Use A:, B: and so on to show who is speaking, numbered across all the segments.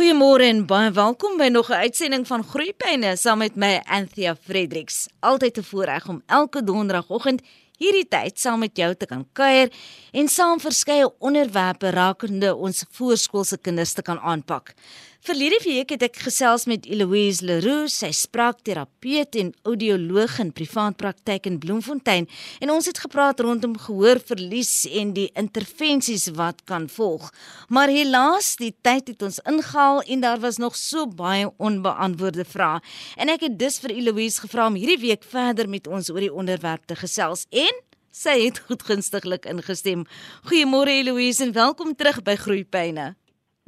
A: Goeiemôre en baie welkom by nog 'n uitsending van Groeipyne saam met my Anthea Fredericks. Altyd 'n voorreg om elke donderdagoggend hierdie tyd saam met jou te kan kuier en saam verskeie onderwerpe rakende ons voorskoolse kinders te kan aanpak. Verlede week het ek gesels met Eloise Leroux, sy spraakterapeut en audioloog in privaat praktyk in Bloemfontein en ons het gepraat rondom gehoorverlies en die intervensies wat kan volg. Maar helaas, die tyd het ons ingehaal en daar was nog so baie onbeantwoorde vrae. En ek het dus vir Eloise gevra om hierdie week verder met ons oor die onderwerp te gesels en sy het goedgunstiglik ingestem. Goeiemôre Eloise en welkom terug by Groeipyne.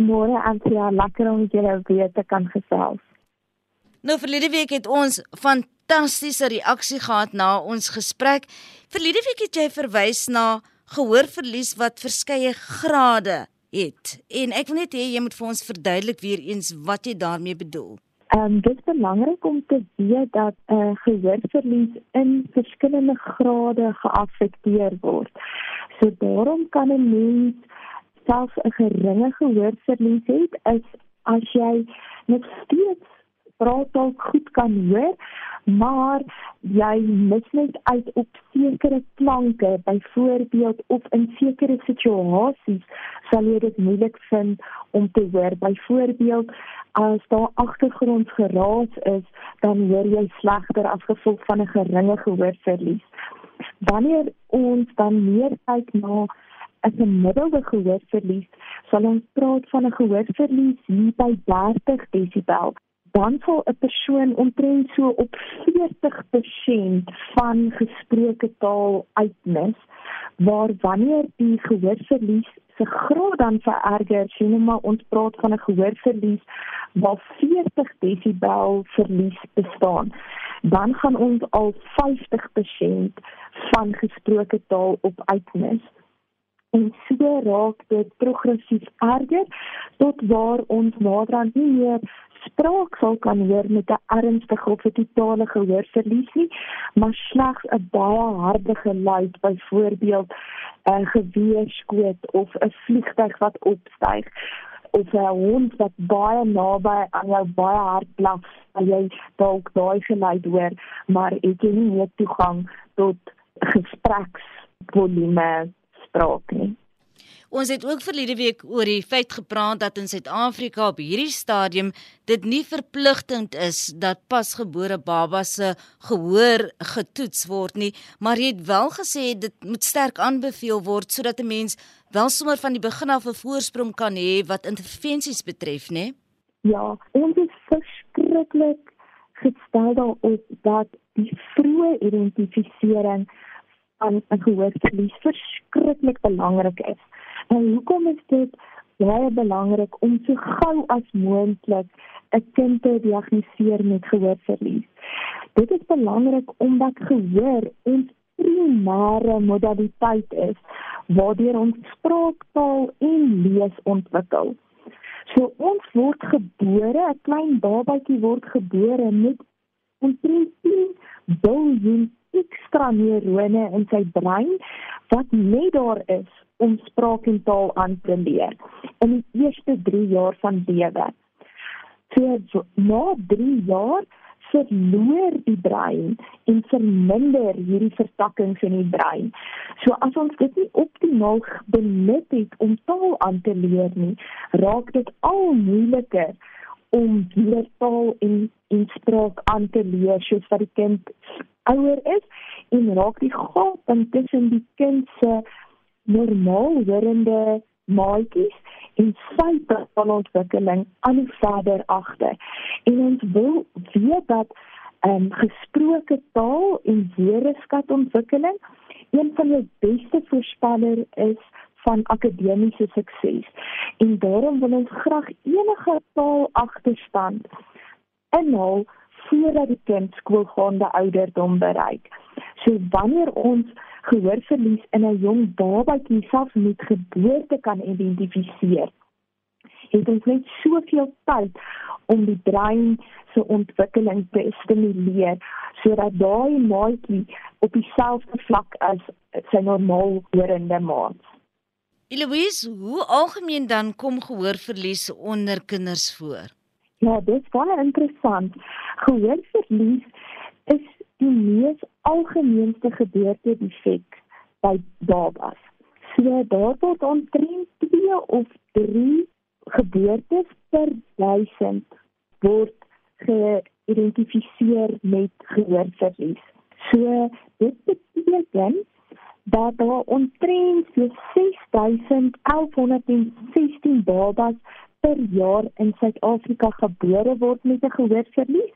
B: Môre Antia, lekker om julle weer te kan gesels.
A: Nou verlede week het ons fantastiese reaksie gehad na ons gesprek. Verlede week het jy verwys na gehoorverlies wat verskeie grade het. En ek wil net hê jy moet vir ons verduidelik weer eens wat jy daarmee bedoel.
B: Ehm um, dit is belangrik om te weet dat 'n uh, gehoorverlies in verskillende grade geaffekteer word. So daarom kan 'n mens selfs 'n geringe gehoorverlies het, is as jy nog steeds praat goed kan hoor, maar jy mis net uit op sekere klanke, byvoorbeeld of in sekere situasies sal jy dit moeilik vind om te hoor. Byvoorbeeld as daar agtergrondgeraas is, dan hoor jy slegter as gevolg van 'n geringe gehoorverlies. Wanneer ons dan meer kyk na as 'n middelde gehoorverlies, sal ons praat van 'n gehoorverlies hier by 30 desibel. Dan sal 'n persoon omtrent so op 40% van gesproke taal uitmis, waar wanneer die gehoorverlies se graad dan vererger, sien maar ons praat van 'n gehoorverlies waar 40 desibel verlies bestaan. Dan gaan ons al 50% van gesproke taal op uitmis en so raak dit progressief erger tot waar ons naderhand nie meer spraak sal kan hoor met 'n ernstige of totale gehoorverlies nie, maar slegs 'n baie harde geluid, byvoorbeeld 'n geweerskoot of 'n vliegtuig wat opstyg of 'n hond wat baie naby aan jou baie hard blaf, en jy dalk daai geluid hoor, maar het nie meer toegang tot gespreksvolume spraak nie.
A: Ons het ook verlede week oor die feit gepraat dat in Suid-Afrika op hierdie stadium dit nie verpligtend is dat pasgebore babas se gehoor getoets word nie, maar jy het wel gesê dit moet sterk aanbeveel word sodat 'n mens wel sommer van die begin af 'n voorsprong kan hê wat intervensies betref, nê?
B: Ja, ons is verskriklik gestel daarop dat die vroeë identifisering aan 'n gehoorverlies verskriklik belangrik is. En hoekom is dit baie belangrik om so gou as moontlik 'n kind te diagnoseer met gehoorverlies? Dit is belangrik omdat gehoor ons primêre modaliteit is waardeur ons spraaktaal en lees ontwikkel. So ons word gebore, 'n klein babatjie word gebore met omtrent 10 biljoen ekstra neurone in sy brein wat net daar is om spraak en taal aan te leer in die eerste 3 jaar van lewe. So na 3 jaar verloor die brein en verminder hierdie vertakkings in die brein. So as ons dit nie optimaal benut het om taal aan te leer nie, raak dit al moeiliker om taal en en spraak aan te leer soos wat die kind ouer is en raak die gat tussen die kind se normaal horende maatjies en sy van ontwikkeling aan die vader agter. En ons wil weet dat um, gesproke taal en woordeskatontwikkeling een van die beste voorspellers is van akademiese sukses. En daarom wil ons graag enige taal agterstand inhaal voordat die kind skoolgaande ouderdom bereik. So wanneer ons gehoorverlies in 'n jong babatjie self met geboorte kan identifiseer, het ons net soveel tyd om die brein se ontwikkeling te stimuleer sodat daai maatjie op dieselfde vlak as sy normaal horende maat.
A: Eloise, hoe algemeen dan kom gehoorverlies onder kinders voor?
B: Ja, dit is baie interessant. Gehoorverlies is die mees algemeenste gebeurde defek by babas. So daar word omtrent 2 of 3 geboortes per 1000 word geïdentifiseer met gehoorverlies. So dit beteken dat daar omtrent so 6116 babas per jaar in Suid-Afrika gebore word met 'n gehoorverlies.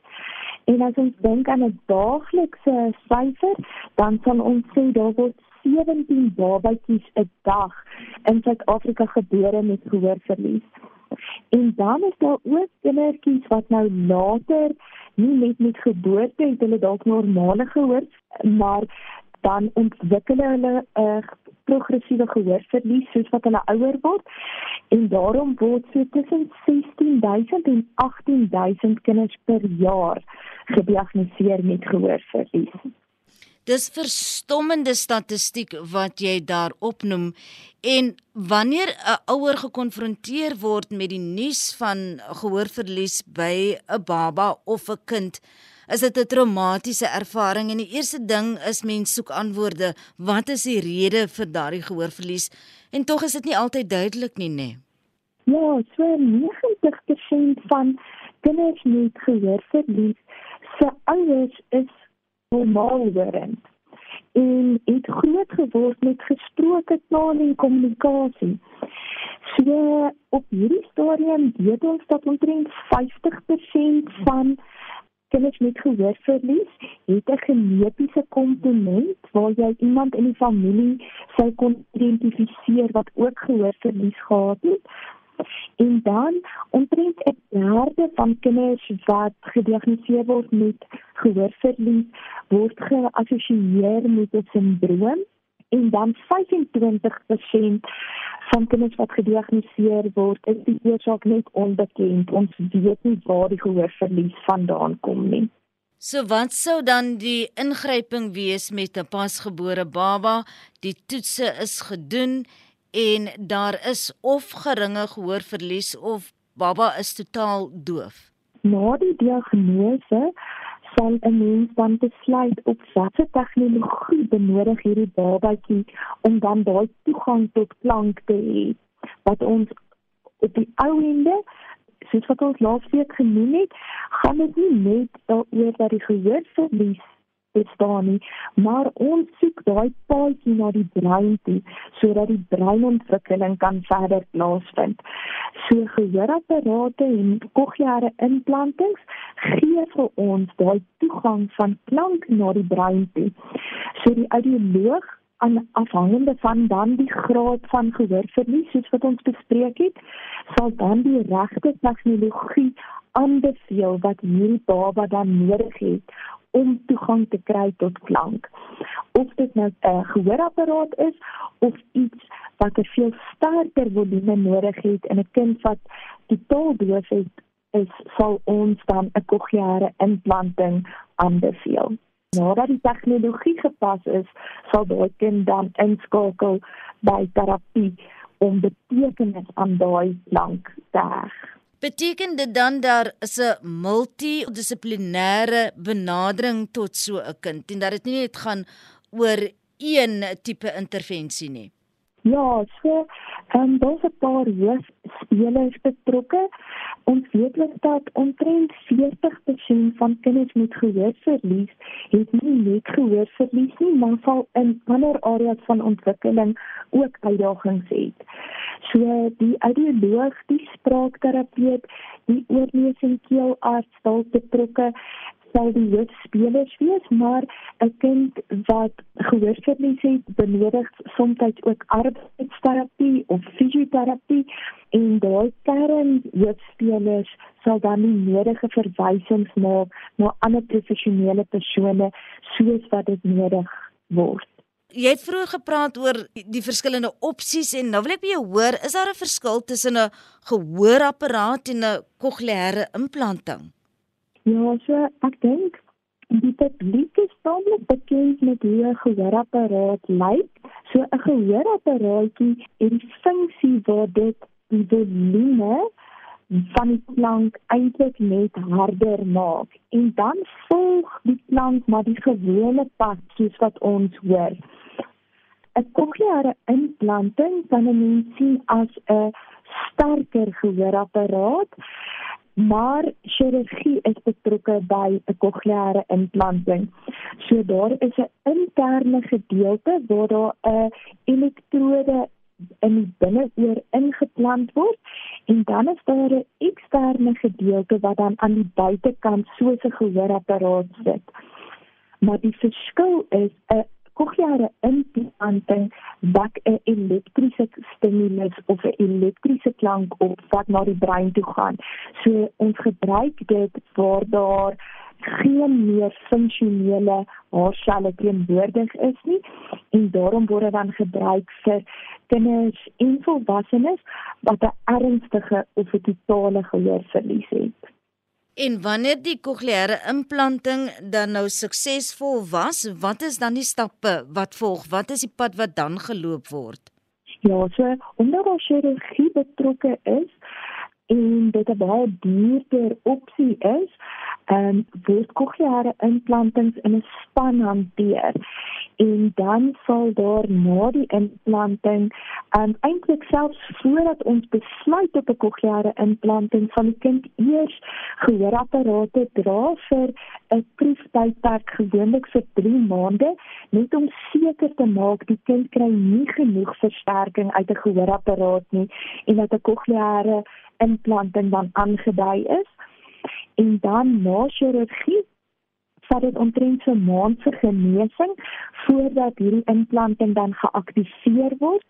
B: En as ons dink aan 'n daaglikse syfer, dan sal ons sê daar word 17 babatjies 'n dag in Suid-Afrika gebore met gehoorverlies. En dan is daar ook kindertjies wat nou later nie net met geboorte het hulle dalk normale gehoor, maar dan ontwikkel hulle 'n uh, progressiewe gehoorverlies soos wat hulle ouer word en daarom word so tussen 16000 en 18000 kinders per jaar gediagnoseer met gehoorverlies.
A: Dis verstommende statistiek wat jy daar opnoem en wanneer 'n ouer gekonfronteer word met die nuus van gehoorverlies by 'n baba of 'n kind is dit 'n traumatiese ervaring en die eerste ding is mens soek antwoorde wat is die rede vir daardie gehoorverlies en tog is dit nie altyd duidelik nie nê
B: Ja, so 90% van kinders met gehoorverlies se ouers is normaal werend en het groot geword met gesproke taal en kommunikasie. So op hierdie stadium weet ons dat omtrent 50% van kinders met gehoorverlies het 'n genetiese komponent waar jy iemand in die familie sou kon identifiseer wat ook gehoorverlies gehad het. En dan omtrent 'n derde van kinders wat gediagnoseer word met gehoorverlies word geassosieer met 'n sindroom en dan 25% van kinders wat gediagnoseer word, is die oorsaak net onbekend. Ons weet nie waar die gehoorverlies vandaan kom nie.
A: So wat sou dan die ingryping wees met 'n pasgebore baba? Die toetse is gedoen en daar is of geringe gehoorverlies of baba is totaal doof.
B: Na die diagnose sal 'n mens dan besluit op watter tegnologie benodig hierdie babatjie om dan daai toegang tot klank te hê. Wat ons op die ou ende soos wat ons laas week genoem het gaan dit nie net daaroor dat die gehoor verlies bestaan nie, maar ons soek daai paadjie na die brein toe sodat die breinontwikkeling kan verder plaasvind. So gehoorapparate en kokleaire implantings gee vir ons daai toegang van klank na die brein toe. So die audioloog aan afhangende van dan die graad van gehoorverlies soos wat ons bespreek het, sal dan die regte tegnologie aanbeveel wat hierdie baba dan nodig het om toegang te kry tot klank. Of dit nou 'n gehoorapparaat is of iets wat 'n veel sterker volume nodig het in 'n kind wat totaal doof is, is sal ons dan 'n kokleaire implanting aanbeveel. Nadat die tegnologie gepas is, sal daai kind dan inskakel by terapie om betekenis aan daai klank te hê.
A: Beteken dit dan daar is 'n multidissiplinêre benadering tot so 'n kind en dat dit nie net gaan oor een tipe intervensie nie?
B: Ja, so ehm um, daar's 'n paar hoofspelers betrokke. Ons weet ook dat omtrent 40% van kinders met gehoorverlies het nie net gehoorverlies nie, maar val in ander areas van ontwikkeling ook uitdagings het. So die audioloog, die spraakterapeut, die oorneus en keelarts dalk betrokke sal die hoofspelers wees, maar 'n kind wat gehoorverlies het, benodig soms ook arbeidsterapie of fisioterapie en daai kern hoofspelers sal dan die nodige verwysings maak na ander professionele persone soos wat dit nodig word.
A: Jy het vroeër gepraat oor die verskillende opsies en nou wil ek by jou hoor, is daar 'n verskil tussen 'n gehoorapparaat en 'n kokleaire implanting?
B: Ja, so ek dink Die publiek is tamelik bekend met hoe 'n gehoorapparaat lyk. So 'n gehoorapparaatjie het die funksie waar dit die volume van die klank eintlik net harder maak en dan volg die klank maar die gewone pad soos wat ons hoor. 'n Kokleaire implanting kan 'n mens sien as 'n sterker gehoorapparaat maar chirurgie is betrokke by 'n kokleaire implanting. So daar is 'n interne gedeelte waar daar 'n elektrode in die binneoor ingeplant word en dan is daar 'n eksterne gedeelte wat dan aan die buitekant soos 'n gehoorapparaat sit. Maar die verskil is 'n kokleaire implanting wat 'n elektriese stimulus of 'n elektriese klank op wat na die brein toe gaan. So ons gebruik dit waar daar geen meer funksionele haarselle teenwoordig is nie en daarom word dit dan gebruik vir kinders en volwassenes wat 'n ernstige of 'n totale gehoorverlies het.
A: En wanneer die kokleaire implanting dan nou suksesvol was, wat is dan die stappe wat volg? Wat is die pad wat dan geloop word?
B: Ja, so omdat daar chirurgie betrokke is en dit 'n baie duurder opsie is, ehm um, word kokleaire implantings in 'n span hanteer. En dan sal daar na die implanting en um, eintlik selfs voordat ons besluit op 'n kokleaire implanting van die kind eers gehoorapparate dra vir 'n proeftydperk gewoonlik vir 3 maande net om seker te maak die kind kry nie genoeg versterking uit 'n gehoorapparaat nie en dat 'n kokleaire implanting dan aangedui is. En dan na chirurgie vat dit omtrent so 'n maand vir genesing voordat hierdie implanting dan geaktiveer word.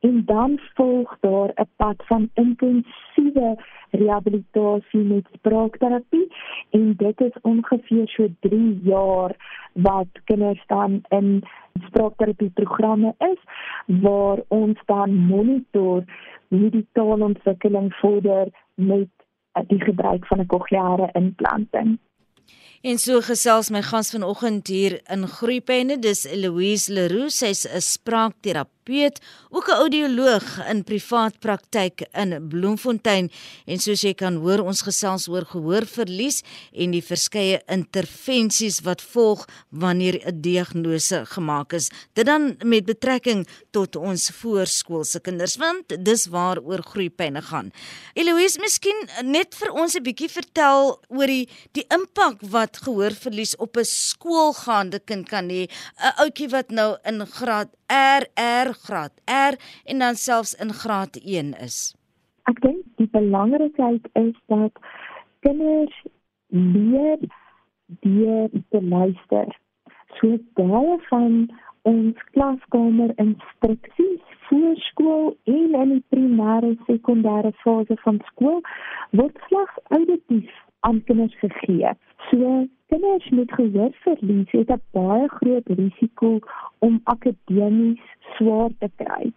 B: En dan volg daar 'n pad van intensiewe rehabilitasie met spraakterapie. En dit is ongeveer so 3 jaar wat kinders dan in spraakterapie programme is waar ons dan monitor hoe die taalontwikkeling vorder met die gebruik van 'n kokleaire implanting.
A: En so gesels my gas vanoggend hier in Groepenne, dis Louise Leroux, sy's 'n spraakterapeut, ook 'n audioloog in privaat praktyk in Bloemfontein. En soos jy kan hoor, ons gesels oor gehoorverlies en die verskeie intervensies wat volg wanneer 'n diagnose gemaak is. Dit dan met betrekking tot ons voorskoolse kinders, want dis waaroor Groepenne gaan. Louise, miskien net vir ons 'n bietjie vertel oor die die impak wat gehoorverlies op 'n skoolgaande kind kan hê, 'n ouetjie wat nou in graad R R graad R en dan selfs in graad 1 is.
B: Ek dink die belangrikheid is dat kinders leer deur te luister. So baie van ons klaskamer instruksies voor skool en in die primêre sekondêre fase van skool word slegs auditief aan kinders gegee. So kinders met gehoorverlies het 'n baie groot risiko om akademies swaar te kry.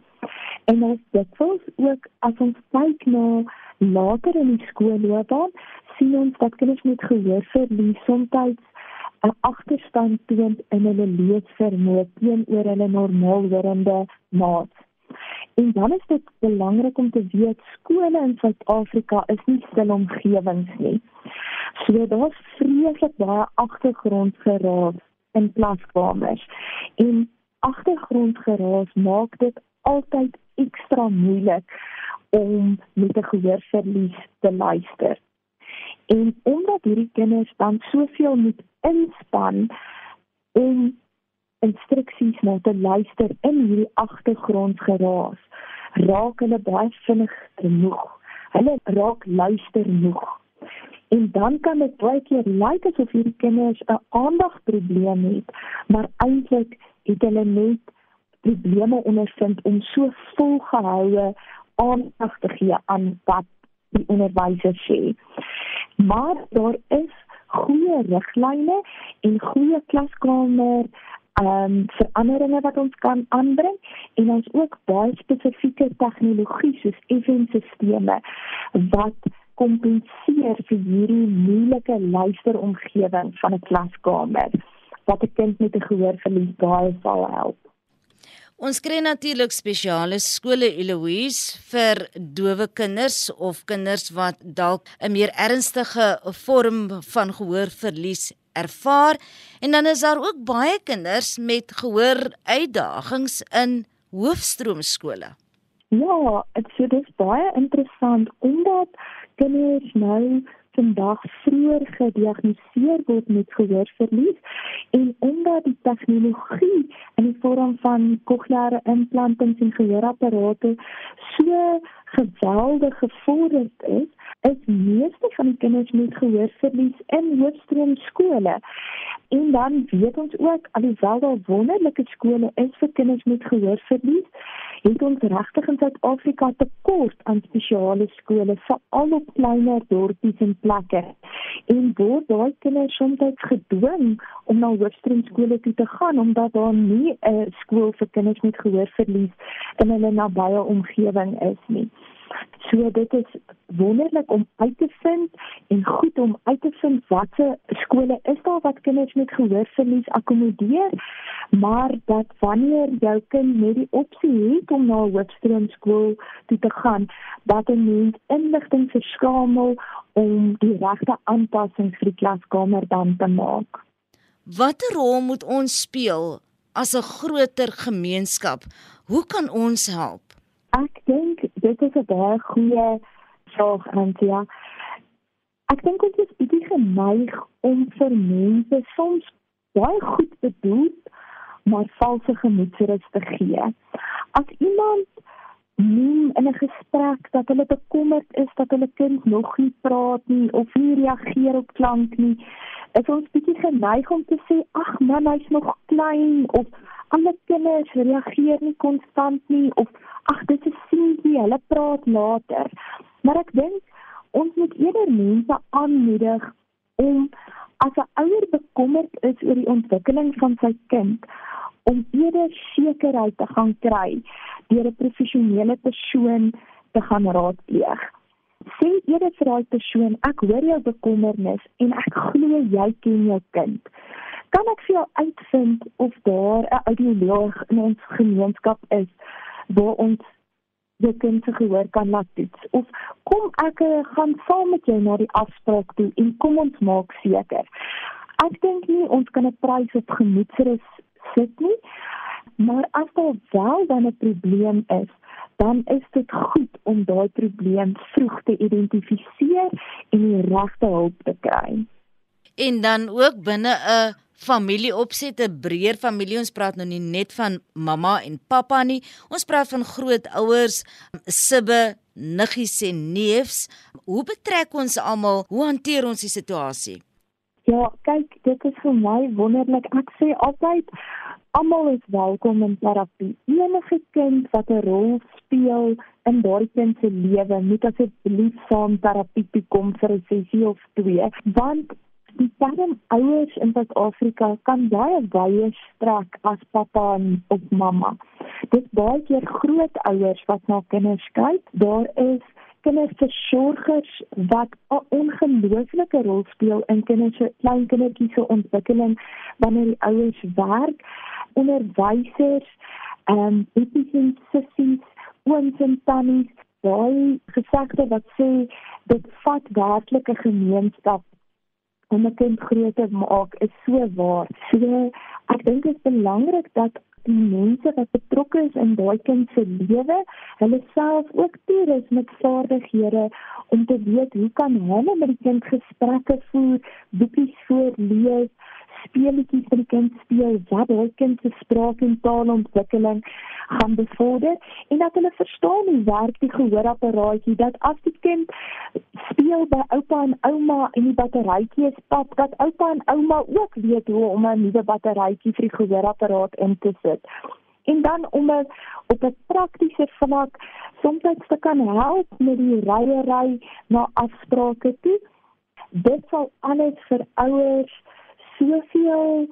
B: En as dit voels ook as ons kyk na later in die skoolloopbaan, sien ons dat kinders met gehoorverlies soms 'n agterstand toon in hulle leesvermoë teenoor hulle normaal horende maats. En dan is dit belangrik om te weet skole in Suid-Afrika is nie stil omgewings nie. So daar's vreeslik baie agtergrondgeraas in klaskamers. En agtergrondgeraas maak dit altyd ekstra moeilik om met 'n gehoorverlies te luister. En omdat hierdie kinders dan soveel moet inspann om instruksies na te luister in hierdie agtergrondgeraas, raak hulle baie vinnig genoeg. Hulle raak luister genoeg. En dan kan dit baie keer lyk asof hierdie kinders 'n aandagprobleem het, maar eintlik het hulle net probleme ondervind om so volgehoue aandag te gee aan wat die onderwyser sê. Maar daar is goeie riglyne en goeie klaskamer ehm um, veranderinge wat ons kan aanbring en ons ook baie spesifieke tegnologie soos event-sisteme wat kompenseer vir hierdie moeilike luisteromgewing van 'n klaskamer wat 'n kind met 'n gehoorverlies baie sal help.
A: Ons kry natuurlik spesiale skole Eloise vir dowe kinders of kinders wat dalk 'n meer ernstige vorm van gehoorverlies ervaar en dan is daar ook baie kinders met gehoor uitdagings in hoofstroomskole.
B: Ja, dit is baie interessant omdat kinders nou vandag vroeër gediagnoseer word met gehoorverlies en omdat die tegnologie in die vorm van kokleaire implantings en gehoorapparate so geweldig gevorderd is, is meeste van die kinders met gehoorverlies in hoofstroomskole. En dan weet ons ook alhoewel daar wonderlike skole is vir kinders met gehoorverlies, het ons regtig in Suid-Afrika tekort aan spesiale skole veral op kleiner dorpies en plekke. En word daai kinders soms gedwing om na hoofstroomskole toe te gaan omdat daar nie 'n skool vir kinders met gehoorverlies in hulle nabye omgewing is nie. So dit is wonderlik om uit te vind en goed om uit te vind watter skole is daar wat kinders met gehoorverlies akkommodeer, maar dat wanneer jou kind net die opsie het om na 'n hoofstroomskool toe te gaan, dat 'n mens inligting verskramel om die regte aanpassings vir die klaskamer dan te maak.
A: Watter rol moet ons speel as 'n groter gemeenskap? Hoe kan ons help?
B: Ek dink dit is 'n baie goeie vraag Antia. Ek dink ons is baie geneig om vir mense soms baie goed bedoel maar valse gemoedsrus te gee. As iemand noem in 'n gesprek dat hulle bekommerd is dat hulle kind nog nie praat nie of nie reageer op klank nie, is ons bietjie geneig om te sê ag man hy's nog klein of alle kinders reageer nie konstant nie of ag dit is seentjie, hulle praat later. Maar ek dink ons moet eerder mense aanmoedig om as 'n ouer bekommerd is oor die ontwikkeling van sy kind om eerder sekerheid te gaan kry deur 'n professionele persoon te gaan raadpleeg. Sê eerder vir daai persoon, ek hoor jou bekommernis en ek glo jy ken jou kind. Kan ek vir jou uitvind of daar 'n audioloog in ons gemeenskap is waar ons jou kind se gehoor kan laat toets of kom ek uh, gaan saam met jou na die afspraak toe en kom ons maak seker. Ek dink nie ons kan 'n prys op gemoedsrus sit nie. Maar as daar wel dan 'n probleem is, dan is dit goed om daai probleem vroeg te identifiseer en die regte hulp te kry.
A: En dan ook binne 'n familie opset 'n breër familie. Ons praat nou nie net van mamma en pappa nie. Ons praat van grootouers, sibbe, niggies en neefs. Hoe betrek ons almal? Hoe hanteer ons die situasie?
B: Ja, kyk, dit is vir my wonderlik. Ek sê altyd almal is welkom in terapie. Enige kind wat 'n rol speel in daardie kind se lewe, moet asseblief saam terapie toe kom vir 'n sessie of twee, want die term ouers in Suid-Afrika kan baie baie strek as pappa en of mamma. Dit baie keer grootouers wat na kinders kyk. Daar is kinderversorgers wat 'n ongelooflike rol speel in kinders se klein kindertjies se ontwikkeling wanneer die ouers werk. Onderwysers, ehm um, etiese sissies, ooms en tannies, baie gesegde wat sê dit vat werklike gemeenskap om 'n kind groot te maak is so waar. So ek dink dit is belangrik dat die mense wat betrokke is in daai kind se lewe, hulle self ook toerus met vaardighede om te weet hoe kan hulle met die kind gesprekke voer, boekies voorlees, speletjies vir die kind speel wat daai kind se spraak en taalontwikkeling gaan bevorder en dat hulle verstaan hoe werk die gehoorapparaatjie dat as die kind speel by oupa en ouma en die batterytjie is pap dat oupa en ouma ook weet hoe om 'n nuwe batterytjie vir die gehoorapparaat in te sit. En dan om het, op 'n praktiese vlak soms te kan help met die ryery na afsprake toe. Dit sal alles vir ouers soveel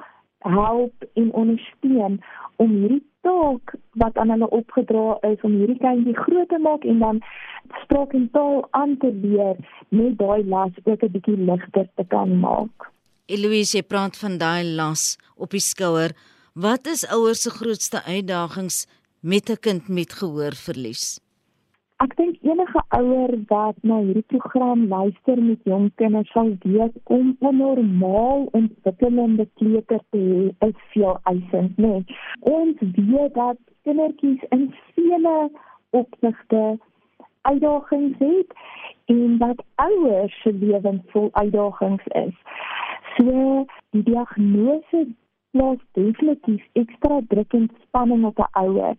B: help en ondersteun om hierdie taak wat aan hulle opgedra is om hierdie kindjie groot te maak en dan spraak en taal aan te leer met daai las ook 'n bietjie ligter te kan maak.
A: Eloise, jy praat van daai las op die skouer. Wat is ouers se grootste uitdagings met 'n kind met gehoorverlies?
B: Ek dink enige ouer wat na hierdie program luister met jong kinders sal weet om 'n normaal ontwikkelende kleuter te hê is veel eisend, nee. Ons weet dat kindertjies in vele opsigte uitdagings het en dat ouers se lewens vol uitdagings is. So die diagnose plaas definitief ekstra druk en spanning op 'n ouer.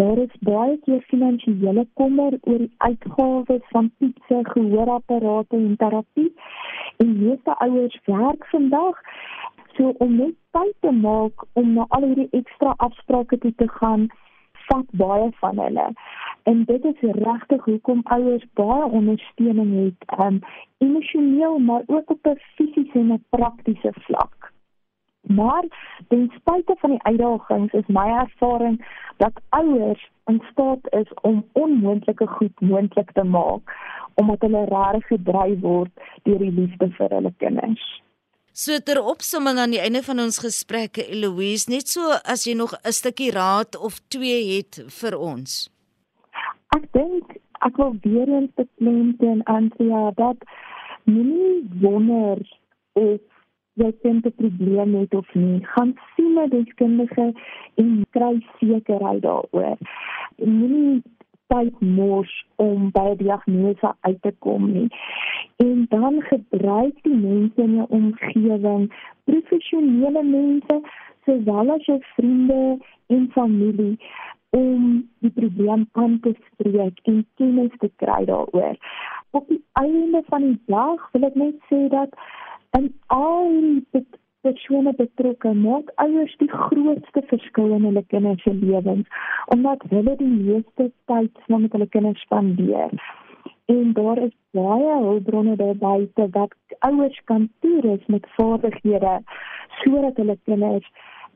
B: Daar is baie keer finansiële kommer oor die uitgawes van toetse, gehoorapparate en terapie. En meeste ouers werk vandag so om net tyd te maak om na al hierdie ekstra afsprake toe te gaan vat baie van hulle. En dit is regtig hoekom ouers baie ondersteuning het, um emosioneel maar ook op 'n fisiese en 'n praktiese vlak. Maar ten spyte van die uitdagings is my ervaring dat ouers in staat is om onmoontlike goed moontlik te maak omdat hulle regtig gedryf word deur die liefde vir hulle kinders.
A: So ter opsomming aan die einde van ons gesprekke Eloise, net so as jy nog 'n stukkie raad of twee het vir ons.
B: Ek dink ek wil weer eens beklemtoon Antia dat nie wonder of jy kind 'n probleem het of nie, gaan sien 'n deskundige en kry sekerheid daaroor. Moenie tyd mors om by 'n diagnose uit te kom nie. En dan gebruik die mense in jou omgewing, professionele mense, sowel as jou vriende en familie om die probleem aan te spreek en kennis te kry daaroor. Op die einde van die dag wil ek net sê dat En al die persone betrokke maak ouers die grootste verskil in hulle kinders se lewens omdat hulle die meeste tyd saam met hulle kinders spandeer. En daar is baie hulpbronne daar buite wat ouers kan toerus met vaardighede sodat hulle kinders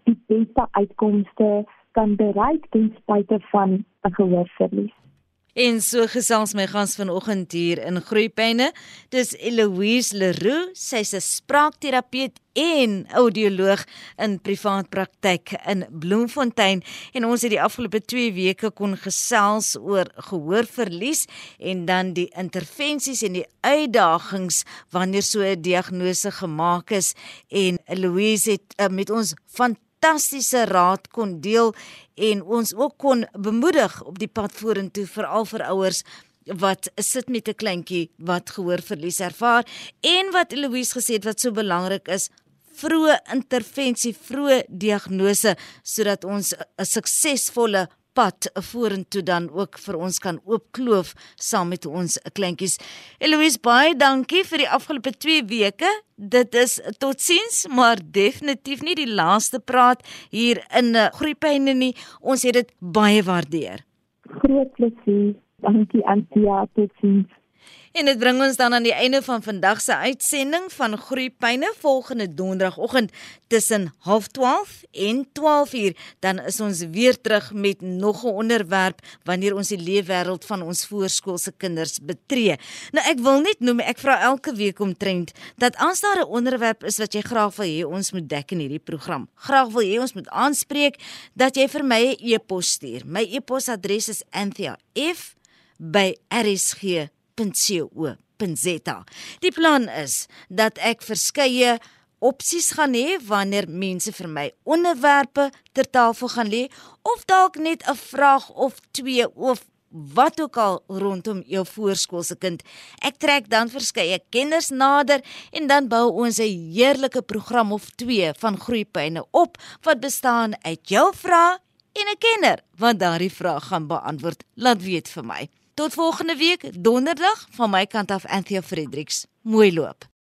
B: die beste uitkomste kan bereik ten spyte van 'n gehoorverlies.
A: En so gesels my gans vanoggend hier in Groepyne. Dis Eloise Leroux, sy's 'n spraakterapeut en audioloog in privaat praktyk in Bloemfontein en ons het die afgelope 2 weke kon gesels oor gehoorverlies en dan die intervensies en die uitdagings wanneer so 'n diagnose gemaak is en Eloise het uh, met ons van fantastiese raad kon deel en ons ook kon bemoedig op die pad vorentoe veral vir ouers wat sit met 'n kleintjie wat gehoorverlies ervaar en wat Eloise gesê het wat so belangrik is vroeë intervensie, vroeë diagnose sodat ons 'n suksesvolle pad vorentoe dan ook vir ons kan oopkloof saam met ons kleintjies. Eloise, baie dankie vir die afgelope 2 weke. Dit is totsiens, maar definitief nie die laaste praat hier in eh, Groepyne nie. Ons het dit baie waardeer.
B: Groot plesier. Dankie Antia, totsiens.
A: En dit bring ons dan aan die einde van vandag se uitsending van Groepyne volgende donderdagoggend tussen 12:30 en 12:00 dan is ons weer terug met nog 'n onderwerp wanneer ons die leefwêreld van ons voorskoolse kinders betree. Nou ek wil net noem ek vra elke week omtrent dat as daar 'n onderwerp is wat jy graag wil hê ons moet dek in hierdie program. Graag wil hê ons moet aanspreek dat jy vir my 'n e e-pos stuur. My e-posadres is anthia@rsg www.co.za. Die plan is dat ek verskeie opsies gaan hê wanneer mense vir my onderwerpe ter tafel gaan lê of dalk net 'n vraag of twee of wat ook al rondom jou voorskoolse kind. Ek trek dan verskeie kenners nader en dan bou ons 'n heerlike program of twee van groeipyne op wat bestaan uit jou vrae en 'n kenner wat daardie vraag gaan beantwoord. Laat weet vir my. Tot volgende week donderdag van my kant af Anthea Fredericks. Mooi loop.